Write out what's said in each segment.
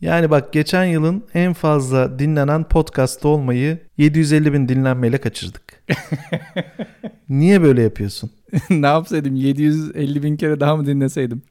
Yani bak geçen yılın en fazla dinlenen podcast olmayı 750 bin dinlenmeyle kaçırdık. Niye böyle yapıyorsun? ne yapsaydım 750 bin kere daha mı dinleseydim?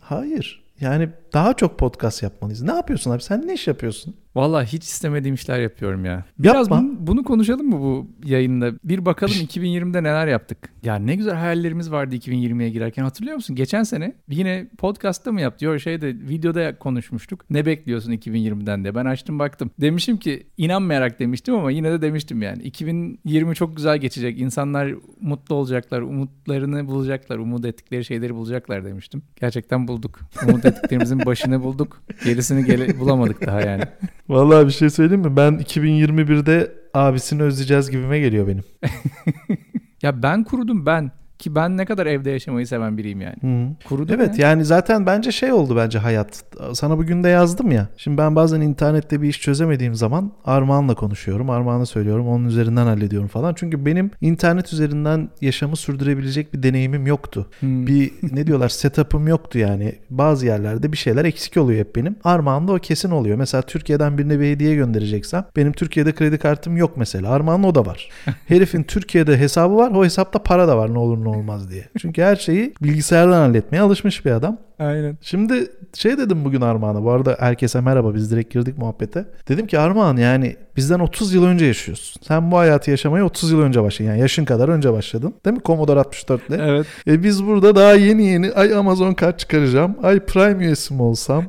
Hayır. Yani daha çok podcast yapmalıyız. Ne yapıyorsun abi? Sen ne iş yapıyorsun? Vallahi hiç istemediğim işler yapıyorum ya. Biraz Yapma. bunu, bunu konuşalım mı bu yayında? Bir bakalım 2020'de neler yaptık. Ya ne güzel hayallerimiz vardı 2020'ye girerken hatırlıyor musun? Geçen sene yine podcast'ta mı yaptı? Yok şeyde videoda konuşmuştuk. Ne bekliyorsun 2020'den diye. Ben açtım baktım. Demişim ki inanmayarak demiştim ama yine de demiştim yani. 2020 çok güzel geçecek. İnsanlar mutlu olacaklar. Umutlarını bulacaklar. Umut ettikleri şeyleri bulacaklar demiştim. Gerçekten bulduk. Umut ettiklerimizin başını bulduk. Gerisini gele- bulamadık daha yani. Vallahi bir şey söyleyeyim mi? Ben 2021'de abisini özleyeceğiz gibime geliyor benim. Ya ben kurudum ben. Ki ben ne kadar evde yaşamayı seven biriyim yani. Hı. Kurudum Evet ya. yani zaten bence şey oldu bence hayat. Sana bugün de yazdım ya. Şimdi ben bazen internette bir iş çözemediğim zaman Armağan'la konuşuyorum. Armağan'a söylüyorum. Onun üzerinden hallediyorum falan. Çünkü benim internet üzerinden yaşamı sürdürebilecek bir deneyimim yoktu. Hmm. Bir ne diyorlar setup'ım yoktu yani. Bazı yerlerde bir şeyler eksik oluyor hep benim. Armağan'da o kesin oluyor. Mesela Türkiye'den birine bir hediye göndereceksem benim Türkiye'de kredi kartım yok mesela. Armağan'da o da var. Herifin Türkiye'de hesabı var. O hesapta para da var ne olur ne olmaz diye. Çünkü her şeyi bilgisayardan halletmeye alışmış bir adam. Aynen. Şimdi şey dedim bugün Armağan'a. Bu arada herkese merhaba. Biz direkt girdik muhabbete. Dedim ki Armağan yani bizden 30 yıl önce yaşıyorsun. Sen bu hayatı yaşamaya 30 yıl önce başladın. Yani yaşın kadar önce başladın. Değil mi? Commodore 64'le. Evet. E biz burada daha yeni yeni ay Amazon kart çıkaracağım. Ay Prime üyesi mi olsam?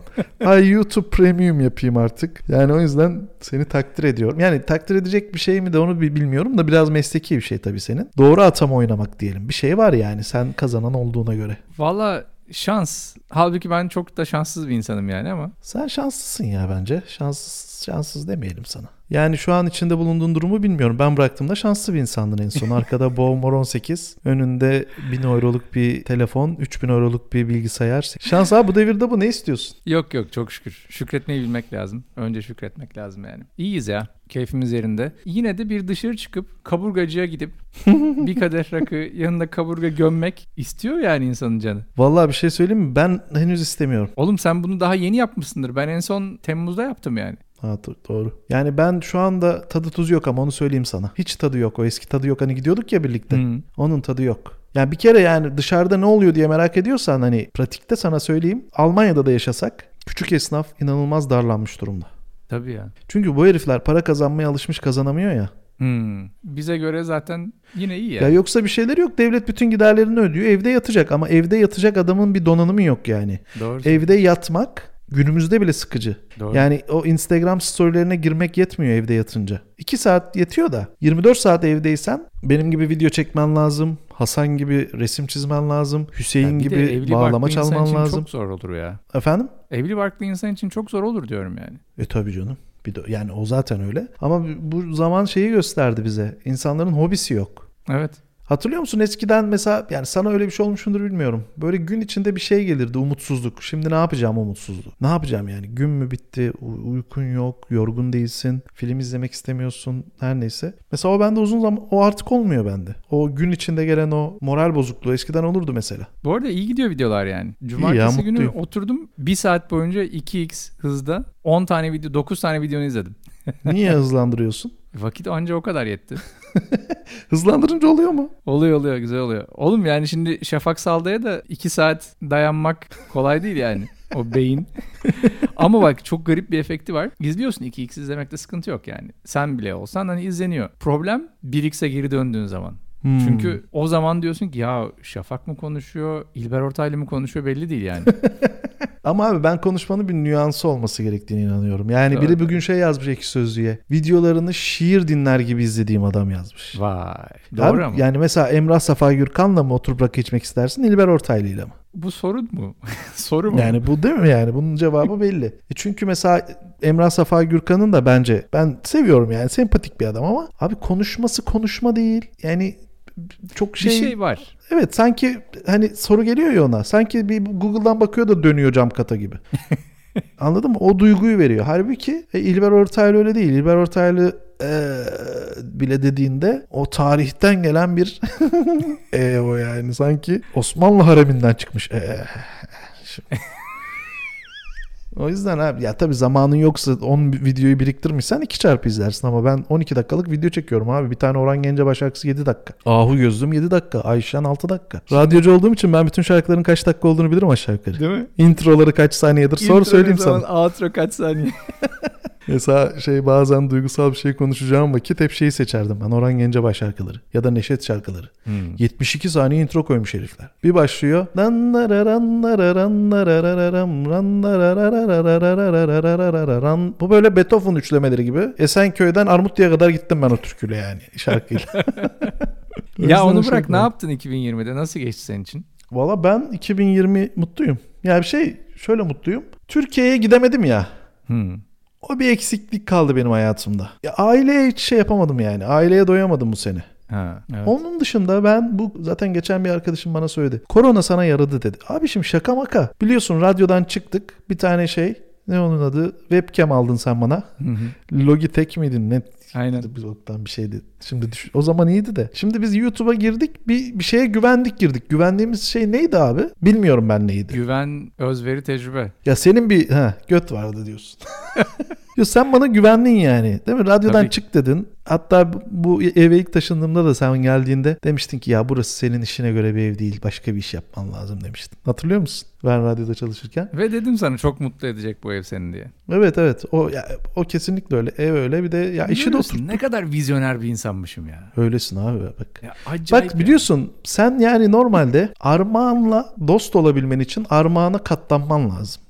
ay YouTube Premium yapayım artık. Yani o yüzden seni takdir ediyorum. Yani takdir edecek bir şey mi de onu bi- bilmiyorum da biraz mesleki bir şey tabii senin. Doğru atama oynamak diyelim. Bir şey var yani sen kazanan olduğuna göre. Valla şans. Halbuki ben çok da şanssız bir insanım yani ama. Sen şanslısın ya bence. Şanssız, şanssız demeyelim sana. Yani şu an içinde bulunduğun durumu bilmiyorum. Ben bıraktığımda şanslı bir insandın en son. Arkada Bowmore 18, önünde 1000 euroluk bir telefon, 3000 euroluk bir bilgisayar. Şans abi bu devirde bu ne istiyorsun? Yok yok çok şükür. Şükretmeyi bilmek lazım. Önce şükretmek lazım yani. İyiyiz ya. Keyfimiz yerinde. Yine de bir dışarı çıkıp kaburgacıya gidip bir kadeh rakı yanında kaburga gömmek istiyor yani insanın canı. Vallahi bir şey söyleyeyim mi? Ben henüz istemiyorum. Oğlum sen bunu daha yeni yapmışsındır. Ben en son Temmuz'da yaptım yani. Ha do- doğru. Yani ben şu anda tadı tuzu yok ama onu söyleyeyim sana. Hiç tadı yok. O eski tadı yok. Hani gidiyorduk ya birlikte. Hı. Onun tadı yok. Yani bir kere yani dışarıda ne oluyor diye merak ediyorsan hani pratikte sana söyleyeyim. Almanya'da da yaşasak küçük esnaf inanılmaz darlanmış durumda. Tabii ya. Çünkü bu herifler para kazanmaya alışmış kazanamıyor ya. Hmm. Bize göre zaten yine iyi ya. Ya yoksa bir şeyleri yok. Devlet bütün giderlerini ödüyor. Evde yatacak ama evde yatacak adamın bir donanımı yok yani. Doğru. Evde yatmak günümüzde bile sıkıcı. Doğru. Yani o Instagram storylerine girmek yetmiyor evde yatınca. 2 saat yetiyor da 24 saat evdeysen benim gibi video çekmen lazım. Hasan gibi resim çizmen lazım. Hüseyin Ya bir de gibi evli bağlama barklı insan çalman için lazım. Çok zor olur ya. Efendim? Evli barklı insan için çok zor olur diyorum yani. E tabii canım. Bir de, yani o zaten öyle. Ama bu zaman şeyi gösterdi bize. İnsanların hobisi yok. Evet. Hatırlıyor musun eskiden mesela yani sana öyle bir şey olmuşundur bilmiyorum. Böyle gün içinde bir şey gelirdi umutsuzluk. Şimdi ne yapacağım umutsuzluğu? Ne yapacağım yani? Gün mü bitti? Uykun yok, yorgun değilsin, film izlemek istemiyorsun her neyse. Mesela o bende uzun zaman o artık olmuyor bende. O gün içinde gelen o moral bozukluğu eskiden olurdu mesela. Bu arada iyi gidiyor videolar yani. Cumartesi günü mutluyum. oturdum bir saat boyunca 2x hızda 10 tane video 9 tane videonu izledim. Niye hızlandırıyorsun? Vakit anca o kadar yetti. Hızlandırınca oluyor mu? Oluyor oluyor güzel oluyor. Oğlum yani şimdi Şafak Salda'ya da 2 saat dayanmak kolay değil yani. O beyin. Ama bak çok garip bir efekti var. İzliyorsun 2x izlemekte sıkıntı yok yani. Sen bile olsan hani izleniyor. Problem 1x'e geri döndüğün zaman. Hmm. Çünkü o zaman diyorsun ki ya Şafak mı konuşuyor, İlber Ortaylı mı konuşuyor belli değil yani. Ama abi ben konuşmanın bir nüansı olması gerektiğine inanıyorum. Yani Doğru. biri bugün şey yazmış ekşi sözlüğe. Videolarını şiir dinler gibi izlediğim adam yazmış. Vay. Abi, Doğru ama. Yani mesela Emrah Safa Gürkan'la mı oturup rakı içmek istersin İlber Ortaylı'yla mı? Bu sorun mu? Soru mu? Yani bu değil mi yani? Bunun cevabı belli. E çünkü mesela Emrah Safa Gürkan'ın da bence ben seviyorum yani sempatik bir adam ama abi konuşması konuşma değil. Yani çok şey, bir şey var. evet sanki hani soru geliyor ya ona. Sanki bir Google'dan bakıyor da dönüyor cam kata gibi. Anladın mı? O duyguyu veriyor. Halbuki e, İlber Ortaylı öyle değil. İlber Ortaylı e, bile dediğinde o tarihten gelen bir e o yani sanki Osmanlı hareminden çıkmış. E, şimdi- O yüzden abi ya tabii zamanın yoksa 10 videoyu biriktirmişsen 2 çarpı izlersin ama ben 12 dakikalık video çekiyorum abi. Bir tane Orhan Gencebay şarkısı 7 dakika. Ahu Gözlüm 7 dakika. Ayşen 6 dakika. Radyocu olduğum için ben bütün şarkıların kaç dakika olduğunu bilirim aşağı yukarı. Değil mi? Introları kaç saniyedir sor Intro söyleyeyim zaman, sana. Outro kaç saniye? Mesela şey bazen duygusal bir şey konuşacağım vakit hep şeyi seçerdim ben. Orhan Gencebay şarkıları ya da Neşet şarkıları. 72 saniye intro koymuş herifler. Bir başlıyor. Bu böyle Beethoven üçlemeleri gibi. Esenköy'den Armutlu'ya kadar gittim ben o türküyle yani şarkıyla. Ya onu bırak ne yaptın 2020'de? Nasıl geçti senin için? Valla ben 2020 mutluyum. Yani bir şey şöyle mutluyum. Türkiye'ye gidemedim ya. Hmm. O bir eksiklik kaldı benim hayatımda. Ya aileye hiç şey yapamadım yani. Aileye doyamadım bu sene. Ha, evet. Onun dışında ben bu zaten geçen bir arkadaşım bana söyledi. Korona sana yaradı dedi. Abi şimdi şaka maka. Biliyorsun radyodan çıktık. Bir tane şey ne onun adı? Webcam aldın sen bana. Hı hı. Logitech miydin? Ne? Aynen. Bir oktan bir şeydi. Şimdi düş- o zaman iyiydi de. Şimdi biz YouTube'a girdik. Bir, bir şeye güvendik girdik. Güvendiğimiz şey neydi abi? Bilmiyorum ben neydi. Güven, özveri, tecrübe. Ya senin bir ha, göt vardı diyorsun. Yo, sen bana güvendin yani. Değil mi? Radyodan Tabii. çık dedin. Hatta bu eve ilk taşındığımda da sen geldiğinde demiştin ki ya burası senin işine göre bir ev değil. Başka bir iş yapman lazım demiştin. Hatırlıyor musun? Ben radyoda çalışırken. Ve dedim sana çok mutlu edecek bu ev seni diye. Evet evet. O ya, o kesinlikle öyle. Ev öyle. Bir de ya işi de. Ne kadar vizyoner bir insanmışım ya. Öylesin abi bak. ya Bak biliyorsun sen yani normalde armağanla dost olabilmen için armağana katlanman lazım.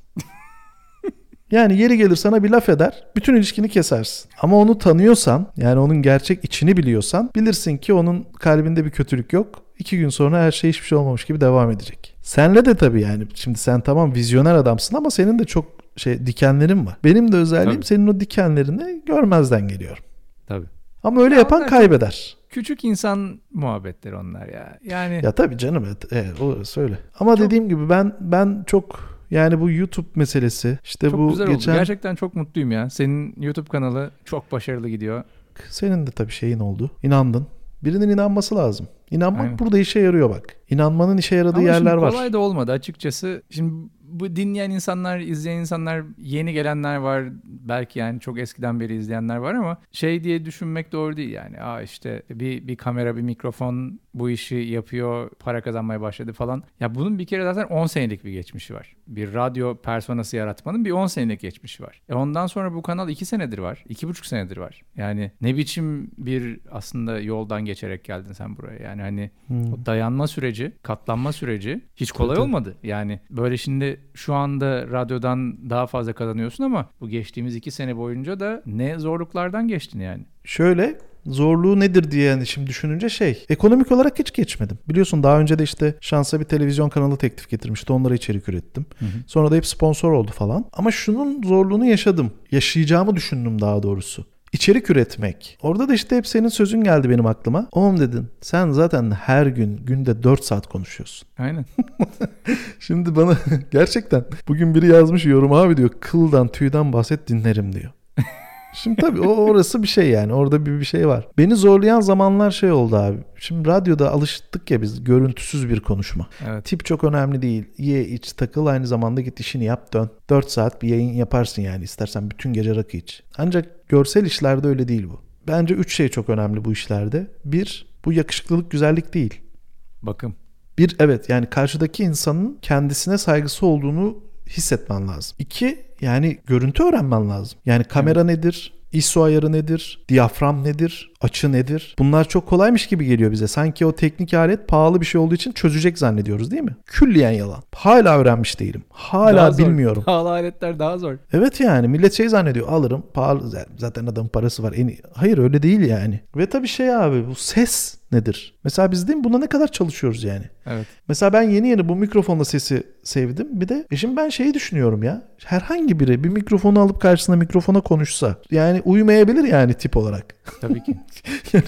Yani yeri gelir sana bir laf eder, bütün ilişkini kesersin. Ama onu tanıyorsan, yani onun gerçek içini biliyorsan, bilirsin ki onun kalbinde bir kötülük yok. İki gün sonra her şey hiçbir şey olmamış gibi devam edecek. Senle de tabii yani. Şimdi sen tamam vizyoner adamsın ama senin de çok şey dikenlerin var. Benim de özelliğim Tabii. senin o dikenlerini görmezden geliyorum. Tabii. Ama öyle Ya yapan çok- kaybeder. Küçük insan muhabbetleri onlar ya. Yani Ya tabii canım evet, evet o söyle. Ama dediğim gibi ben ben çok yani bu YouTube meselesi işte çok bu güzel geçen oldu. Gerçekten çok mutluyum ya. Senin YouTube kanalı çok başarılı gidiyor. senin de tabii şeyin oldu. İnandın. Birinin inanması lazım. İnanmak Aynen. burada işe yarıyor bak. İnanmanın işe yaradığı Ama yerler şimdi var. kolay da olmadı açıkçası. Şimdi bu dinleyen insanlar, izleyen insanlar, yeni gelenler var. Belki yani çok eskiden beri izleyenler var ama şey diye düşünmek doğru değil yani. Aa işte bir, bir kamera, bir mikrofon bu işi yapıyor, para kazanmaya başladı falan. Ya bunun bir kere zaten 10 senelik bir geçmişi var. Bir radyo personası yaratmanın bir 10 senelik geçmişi var. E ondan sonra bu kanal 2 senedir var. 2,5 senedir var. Yani ne biçim bir aslında yoldan geçerek geldin sen buraya. Yani hani Hmm. o dayanma süreci, katlanma süreci hiç kolay olmadı. Yani böyle şimdi şu anda radyodan daha fazla kazanıyorsun ama bu geçtiğimiz iki sene boyunca da ne zorluklardan geçtin yani. Şöyle zorluğu nedir diye yani şimdi düşününce şey ekonomik olarak hiç geçmedim. Biliyorsun daha önce de işte şansa bir televizyon kanalı teklif getirmişti. Onlara içerik ürettim. Sonra da hep sponsor oldu falan. Ama şunun zorluğunu yaşadım. Yaşayacağımı düşündüm daha doğrusu. İçerik üretmek. Orada da işte hep senin sözün geldi benim aklıma. Oğlum dedin sen zaten her gün günde 4 saat konuşuyorsun. Aynen. Şimdi bana gerçekten bugün biri yazmış yorum abi diyor kıldan tüyden bahset dinlerim diyor. Şimdi tabii o orası bir şey yani orada bir bir şey var. Beni zorlayan zamanlar şey oldu abi. Şimdi radyoda alıştık ya biz görüntüsüz bir konuşma. Evet. Tip çok önemli değil. Ye iç takıl aynı zamanda git işini yap dön. 4 saat bir yayın yaparsın yani istersen bütün gece rakı iç. Ancak görsel işlerde öyle değil bu. Bence 3 şey çok önemli bu işlerde. Bir, bu yakışıklılık güzellik değil. Bakım. Bir evet yani karşıdaki insanın kendisine saygısı olduğunu hissetmen lazım. İki yani görüntü öğrenmen lazım. Yani kamera nedir? ISO ayarı nedir? Diyafram nedir? Açı nedir? Bunlar çok kolaymış gibi geliyor bize. Sanki o teknik alet pahalı bir şey olduğu için çözecek zannediyoruz değil mi? Külliyen yalan. Hala öğrenmiş değilim. Hala Daha zor. bilmiyorum. Pahalı aletler daha zor. Evet yani millet şey zannediyor alırım pahalı zaten adamın parası var. En iyi. Hayır öyle değil yani. Ve tabii şey abi bu ses nedir? Mesela biz değil mi buna ne kadar çalışıyoruz yani? Evet. Mesela ben yeni yeni bu mikrofonla sesi sevdim. Bir de e şimdi ben şeyi düşünüyorum ya. Herhangi biri bir mikrofonu alıp karşısına mikrofona konuşsa yani uymayabilir yani tip olarak. Tabii ki.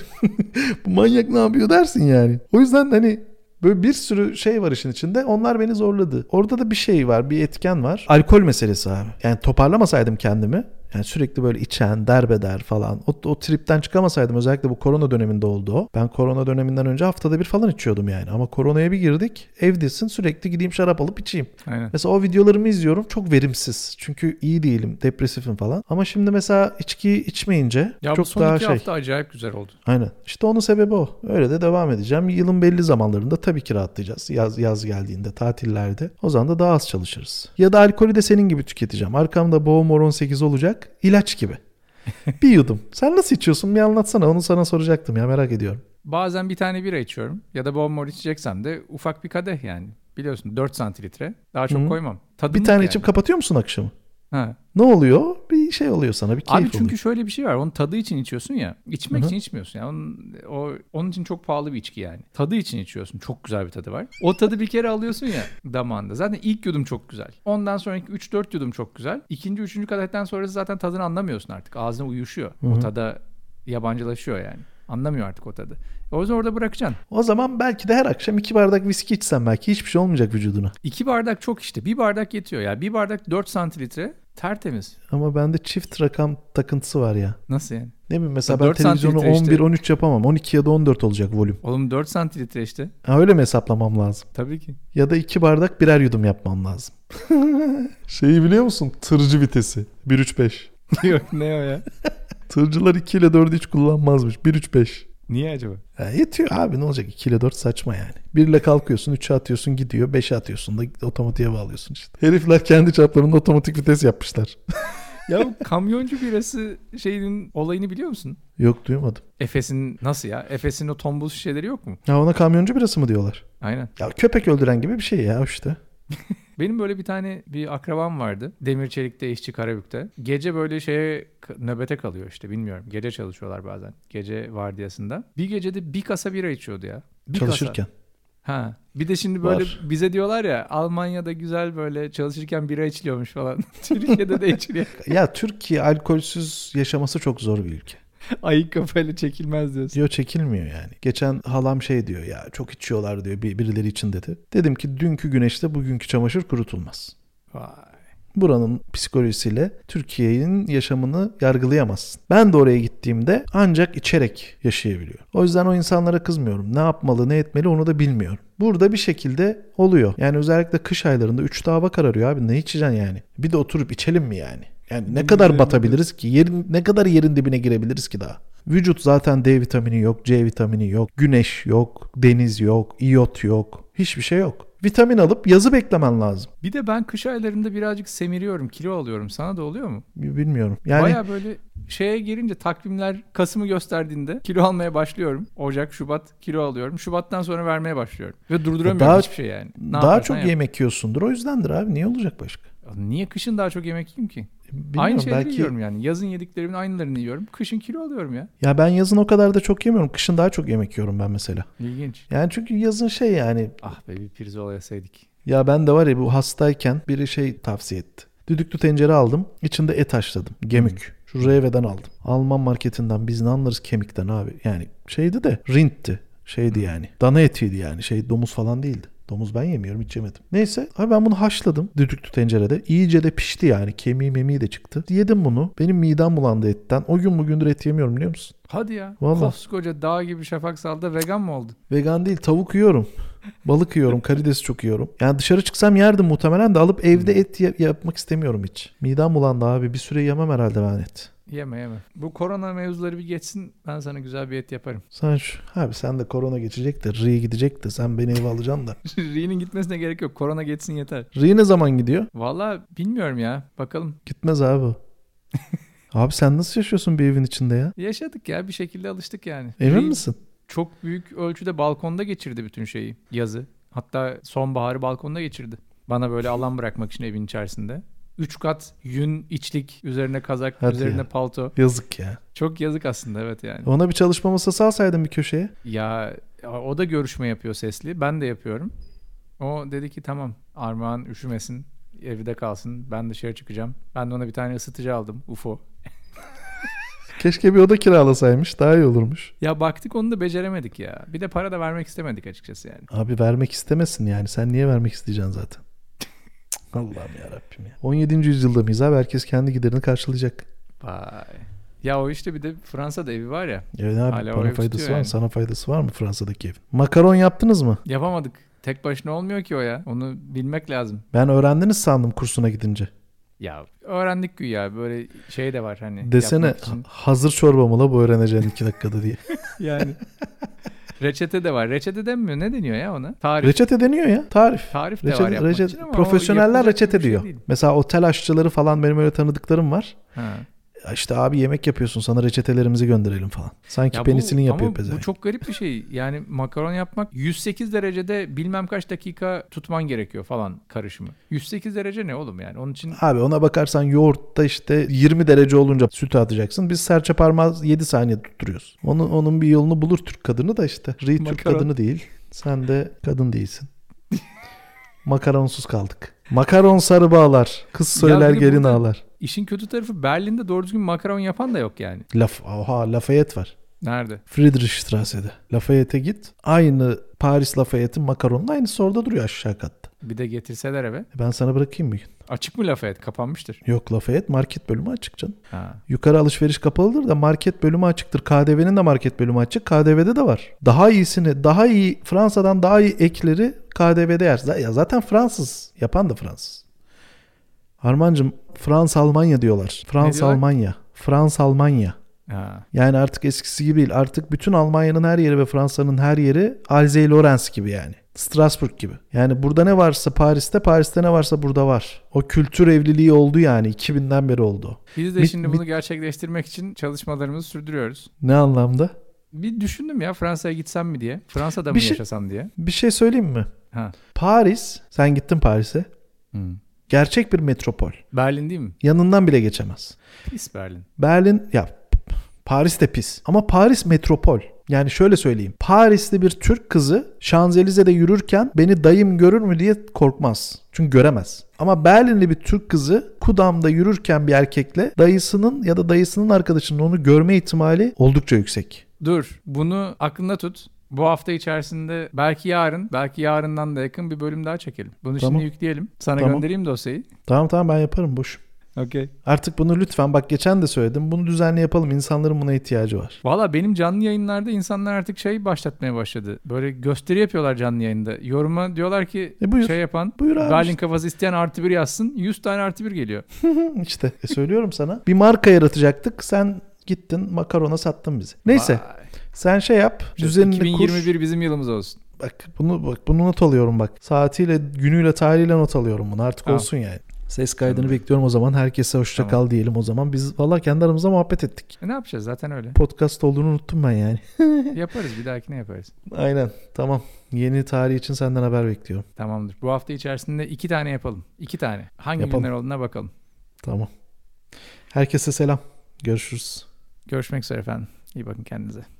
bu manyak ne yapıyor dersin yani. O yüzden hani böyle bir sürü şey var işin içinde. Onlar beni zorladı. Orada da bir şey var, bir etken var. Alkol meselesi abi. Yani toparlamasaydım kendimi Yani sürekli böyle içen, derbeder falan. O, o tripten çıkamasaydım özellikle bu korona döneminde oldu o. Ben korona döneminden önce haftada bir falan içiyordum yani. Ama koronaya bir girdik. Evdesin sürekli gideyim şarap alıp içeyim. Aynen. Mesela o videolarımı izliyorum. Çok verimsiz. Çünkü iyi değilim. Depresifim falan. Ama şimdi mesela içki içmeyince Ya çok son daha iki şey. hafta acayip güzel oldu. Aynen. İşte onun sebebi o. Öyle de devam edeceğim. Yılın belli zamanlarında tabii ki rahatlayacağız. Yaz, yaz geldiğinde, tatillerde. O zaman da daha az çalışırız. Ya da alkolü de senin gibi tüketeceğim. Arkamda Boğumor 18 olacak. İlaç gibi. bir yudum. Sen nasıl içiyorsun? Bir anlatsana. Onu sana soracaktım ya merak ediyorum. Bazen bir tane bira içiyorum. Ya da bomba içeceksem de ufak bir kadeh yani. Biliyorsun 4 santiltre. Daha çok Hı. koymam. Tadımlık Bir tane yani. içip kapatıyor musun akşamı? Ha. Ne oluyor? Bir şey oluyor sana. Bir keyif Abi çünkü oluyor. şöyle bir şey var. Onun tadı için içiyorsun ya. İçmek Hı hı. için içmiyorsun. Yani onun, o, onun için çok pahalı bir içki yani. Tadı için içiyorsun. Çok güzel bir tadı var. O tadı bir kere alıyorsun ya damağında. Zaten ilk yudum çok güzel. Ondan sonraki 3-4 yudum çok güzel. İkinci, üçüncü kadetten sonrası zaten tadını anlamıyorsun artık. Ağzına uyuşuyor. Hı O tada yabancılaşıyor yani. Anlamıyor artık o tadı. O yüzden orada bırakacaksın. O zaman belki de her akşam iki bardak viski içsen belki hiçbir şey olmayacak vücuduna. İki bardak çok işte. Bir bardak yetiyor. Yani bir bardak 4 santiltre tertemiz. Ama bende çift rakam takıntısı var ya. Nasıl yani? Ne bileyim mesela ben televizyonu santimetre işte. 11-13 yapamam. 12 ya da 14 olacak volüm. Oğlum 4 santiltre işte. Ha, öyle mi hesaplamam lazım? Tabii ki. Ya da iki bardak birer yudum yapmam lazım. Şeyi biliyor musun? Tırcı vitesi. 1.3.5. Yok ne o ya? Tırcılar 2 ile 4'ü hiç kullanmazmış. 1.3.5. Niye acaba? Ha, yetiyor abi ne olacak 2 ile 4 saçma yani. 1 ile kalkıyorsun 3'e atıyorsun gidiyor 5'e atıyorsun da otomatiğe bağlıyorsun işte. Herifler kendi çaplarında otomatik vites yapmışlar. Ya bu kamyoncu birası şeyinin olayını biliyor musun? Yok duymadım. Efes'in nasıl ya? Efes'in o tombul şişeleri yok mu? Ya ona kamyoncu birası mı diyorlar? Aynen. Ya köpek öldüren gibi bir şey ya işte. Benim böyle bir tane bir akrabam vardı. Demir Çelik'te işçi Karabük'te. Gece böyle şeye nöbete kalıyor işte bilmiyorum. Gece çalışıyorlar bazen. Gece vardiyasında. Bir gecede bir kasa bira içiyordu ya. Bir Çalışırken. Kasa. Ha. Bir de şimdi böyle Var. bize diyorlar ya Almanya'da güzel böyle çalışırken bira içiliyormuş falan. Türkiye'de de içiliyor. ya Türkiye alkolsüz yaşaması çok zor bir ülke. Ayık kafayla çekilmez diyorsun. Diyor çekilmiyor yani. Geçen halam şey diyor ya çok içiyorlar diyor bir- birileri için dedi. Dedim ki dünkü güneşte bugünkü çamaşır kurutulmaz. Vay. Buranın psikolojisiyle Türkiye'nin yaşamını yargılayamazsın. Ben de oraya gittiğimde ancak içerek yaşayabiliyor. O yüzden o insanlara kızmıyorum. Ne yapmalı ne etmeli onu da bilmiyorum. Burada bir şekilde oluyor. Yani özellikle kış aylarında 3 hava kararıyor abi. Ne içeceksin yani? Bir de oturup içelim mi yani? Yani ne kadar batabiliriz ki? Yerin, ne kadar yerin dibine girebiliriz ki daha? Vücut zaten D vitamini yok, C vitamini yok, güneş yok, deniz yok, iyot yok. Hiçbir şey yok. Vitamin alıp yazı beklemen lazım. Bir de ben kış aylarında birazcık semiriyorum, kilo alıyorum. Sana da oluyor mu? Bilmiyorum. Yani Baya böyle şeye girince takvimler Kasım'ı gösterdiğinde kilo almaya başlıyorum. Ocak, Şubat kilo alıyorum. Şubattan sonra vermeye başlıyorum. Ve durduramıyorum Daha- hiçbir şey yani. Ne daha çok yap. yemek yiyorsundur. O yüzdendir abi. Niye olacak başka? Niye kışın daha çok yemek yiyeyim ki? Bilmiyorum, Aynı şeyleri belki yiyorum yani. Yazın yediklerimin aynılarını yiyorum. Kışın kilo alıyorum ya. ya ben yazın o kadar da çok yemiyorum. Kışın daha çok yemek yiyorum ben mesela. İlginç. Yani çünkü yazın şey yani Ah be bir pirzola yeseydik. ya ben de var ya bu hastayken biri şey tavsiye etti. Düdüklü tencere aldım. içinde et haşladım. Gemük. Şu Reve'den aldım. Alman marketinden biz ne anlarız kemikten abi. Yani şeydi de rintti. Şeydi yani. Dana etiydi yani. Şey domuz falan değildi. Domuz ben yemiyorum hiç yemedim. Neyse abi ben bunu haşladım düdüklü tencerede. İyice de pişti yani. Kemiği memiği de çıktı. Yedim bunu. Benim midem bulandı etten. O gün bugündür et yemiyorum biliyor musun? Hadi ya. Vallahi. Koskoca dağ gibi şafak salda vegan mı oldun? Vegan değil tavuk yiyorum. Balık yiyorum. Karides çok yiyorum. Yani dışarı çıksam yerdim muhtemelen de alıp evde et ya- yapmak istemiyorum hiç. Midem bulandı abi. Bir süre yemem herhalde ben et. Yeme yeme. Bu korona mevzuları bir geçsin ben sana güzel bir et yaparım. Sen şu, abi sen de korona geçecek de Ri gidecek de sen beni eve alacaksın da. Ri'nin gitmesine gerek yok. Korona geçsin yeter. Ri ne zaman gidiyor? Valla bilmiyorum ya. Bakalım. Gitmez abi. abi sen nasıl yaşıyorsun bir evin içinde ya? Yaşadık ya bir şekilde alıştık yani. Emin Ri misin? Çok büyük ölçüde balkonda geçirdi bütün şeyi. Yazı. Hatta sonbaharı balkonda geçirdi. Bana böyle alan bırakmak için evin içerisinde. Üç kat yün, içlik, üzerine kazak, Hadi üzerine ya. palto. Yazık ya. Çok yazık aslında evet yani. Ona bir çalışma masası alsaydın bir köşeye. Ya o da görüşme yapıyor sesli. Ben de yapıyorum. O dedi ki tamam Armağan üşümesin. Evde kalsın. Ben dışarı çıkacağım. Ben de ona bir tane ısıtıcı aldım. UFO. Keşke bir oda kiralasaymış. Daha iyi olurmuş. Ya baktık onu da beceremedik ya. Bir de para da vermek istemedik açıkçası yani. Abi vermek istemesin yani. Sen niye vermek isteyeceksin zaten? Allah'ım ya Rabbim ya. 17. yüzyılda mıyız abi? Herkes kendi giderini karşılayacak. Vay. Ya o işte bir de Fransa'da evi var ya. Evet abi Hala bana ev faydası var mı? yani. Sana faydası var mı Fransa'daki ev? Makaron yaptınız mı? Yapamadık. Tek başına olmuyor ki o ya. Onu bilmek lazım. Ben öğrendiniz sandım kursuna gidince. Ya öğrendik güya böyle şey de var hani. Desene hazır çorba mı la bu öğreneceğin iki dakikada diye. Yani. Reçete de var. Reçete denmiyor. Ne deniyor ya ona? Tarif. reçete deniyor ya tarif. Tarif de var Reçete, yapmak reçete- için ama o profesyoneller reçete şey diyor. değil. Mesela otel aşçıları falan benim öyle tanıdıklarım var. Ha. İşte abi yemek yapıyorsun sana reçetelerimizi gönderelim falan. Sanki Ya bu- penisilin yapıyor ama pezevenk. bu çok garip bir şey. Yani makaron yapmak 108 derecede bilmem kaç dakika tutman gerekiyor falan karışımı. 108 derece ne oğlum yani? Onun için Abi ona bakarsan yoğurtta işte 20 derece olunca sütü atacaksın. Biz serçe parmağı 7 saniye tutturuyoruz. Onun, onun bir yolunu bulur Türk kadını da işte. Ri Türk kadını değil. Sen de kadın değilsin. Makaronsuz kaldık. Makaron sarı bağlar. Kız söyler gelin burada- ağlar. işin kötü tarafı Berlin'de doğru düzgün makaron yapan da yok yani. Laf, oha Lafayette var. Nerede? Friedrichstrasse'de. Lafayette'e git. Aynı Paris Lafayette'in makaronun aynısı orada duruyor aşağı katta. Bir de getirseler eve. Ben sana bırakayım bir gün. Açık mı Lafayette? Kapanmıştır. Yok Lafayette market bölümü açık canım. Ha. Yukarı alışveriş kapalıdır da market bölümü açıktır. KDV'nin de market bölümü açık. KDV'de de var. Daha iyisini, daha iyi Fransa'dan daha iyi ekleri KDV'de yer. Ya zaten Fransız. Yapan da Fransız. Armancım Fransa Almanya diyorlar. Fransa? Almanya. Fransa Almanya. Ha. Yani artık eskisi gibi değil. Artık bütün Almanya'nın her yeri ve Fransa'nın her yeri Alzey Lorenz gibi yani. Strasbourg gibi. Yani burada ne varsa Paris'te, Paris'te ne varsa burada var. O kültür evliliği oldu yani. 2000'den beri oldu. Biz de Bir- şimdi bir- bunu gerçekleştirmek için çalışmalarımızı sürdürüyoruz. Ne anlamda? Bir düşündüm ya Fransa'ya gitsem mi diye. Fransa'da mı Bir şey- yaşasam diye. Bir şey söyleyeyim mi? Ha. Paris, sen gittin Paris'e. Hmm. Gerçek bir metropol. Berlin değil mi? Yanından bile geçemez. Pis Berlin. Berlin, ya Paris de pis. Ama Paris metropol. Yani şöyle söyleyeyim. Parisli bir Türk kızı Şanzelize'de yürürken beni dayım görür mü diye korkmaz. Çünkü göremez. Ama Berlinli bir Türk kızı Kudam'da yürürken bir erkekle dayısının ya da dayısının arkadaşının onu görme ihtimali oldukça yüksek. Dur bunu aklında tut. Bu hafta içerisinde belki yarın, belki yarından da yakın bir bölüm daha çekelim. Bunu Tamam. şimdi yükleyelim. Sana Tamam. göndereyim dosyayı. Tamam tamam ben yaparım boş. Okey. Artık bunu lütfen bak geçen de söyledim. Bunu düzenli yapalım. İnsanların buna ihtiyacı var. Valla benim canlı yayınlarda insanlar artık şey başlatmaya başladı. Böyle gösteri yapıyorlar canlı yayında. Yoruma diyorlar ki E buyur. şey yapan Buyur Berlin işte. kafası isteyen artı bir yazsın. 100 tane artı bir geliyor. işte e, söylüyorum sana. Bir marka yaratacaktık. Sen gittin makarona sattın bizi. Neyse Vay. sen şey yap. Düzenini kur. 2021 bizim yılımız olsun. Bak bunu bak bunu not alıyorum bak. Saatiyle, günüyle, tarihiyle not alıyorum bunu. Artık Tamam. olsun yani. Ses kaydını bekliyorum o zaman. Herkese hoşça Tamam. kal diyelim o zaman. Biz valla kendi aramızda muhabbet ettik. E ne yapacağız zaten öyle. Podcast olduğunu unuttum ben yani. yaparız bir dahakine yaparız. Aynen. Tamam. Yeni tarih için senden haber bekliyorum. Tamamdır. Bu hafta içerisinde iki tane yapalım. İki tane. Hangi Yapalım. günler olduğuna bakalım. Tamam. Herkese selam. Görüşürüz. Görüşmek üzere efendim. İyi bakın kendinize.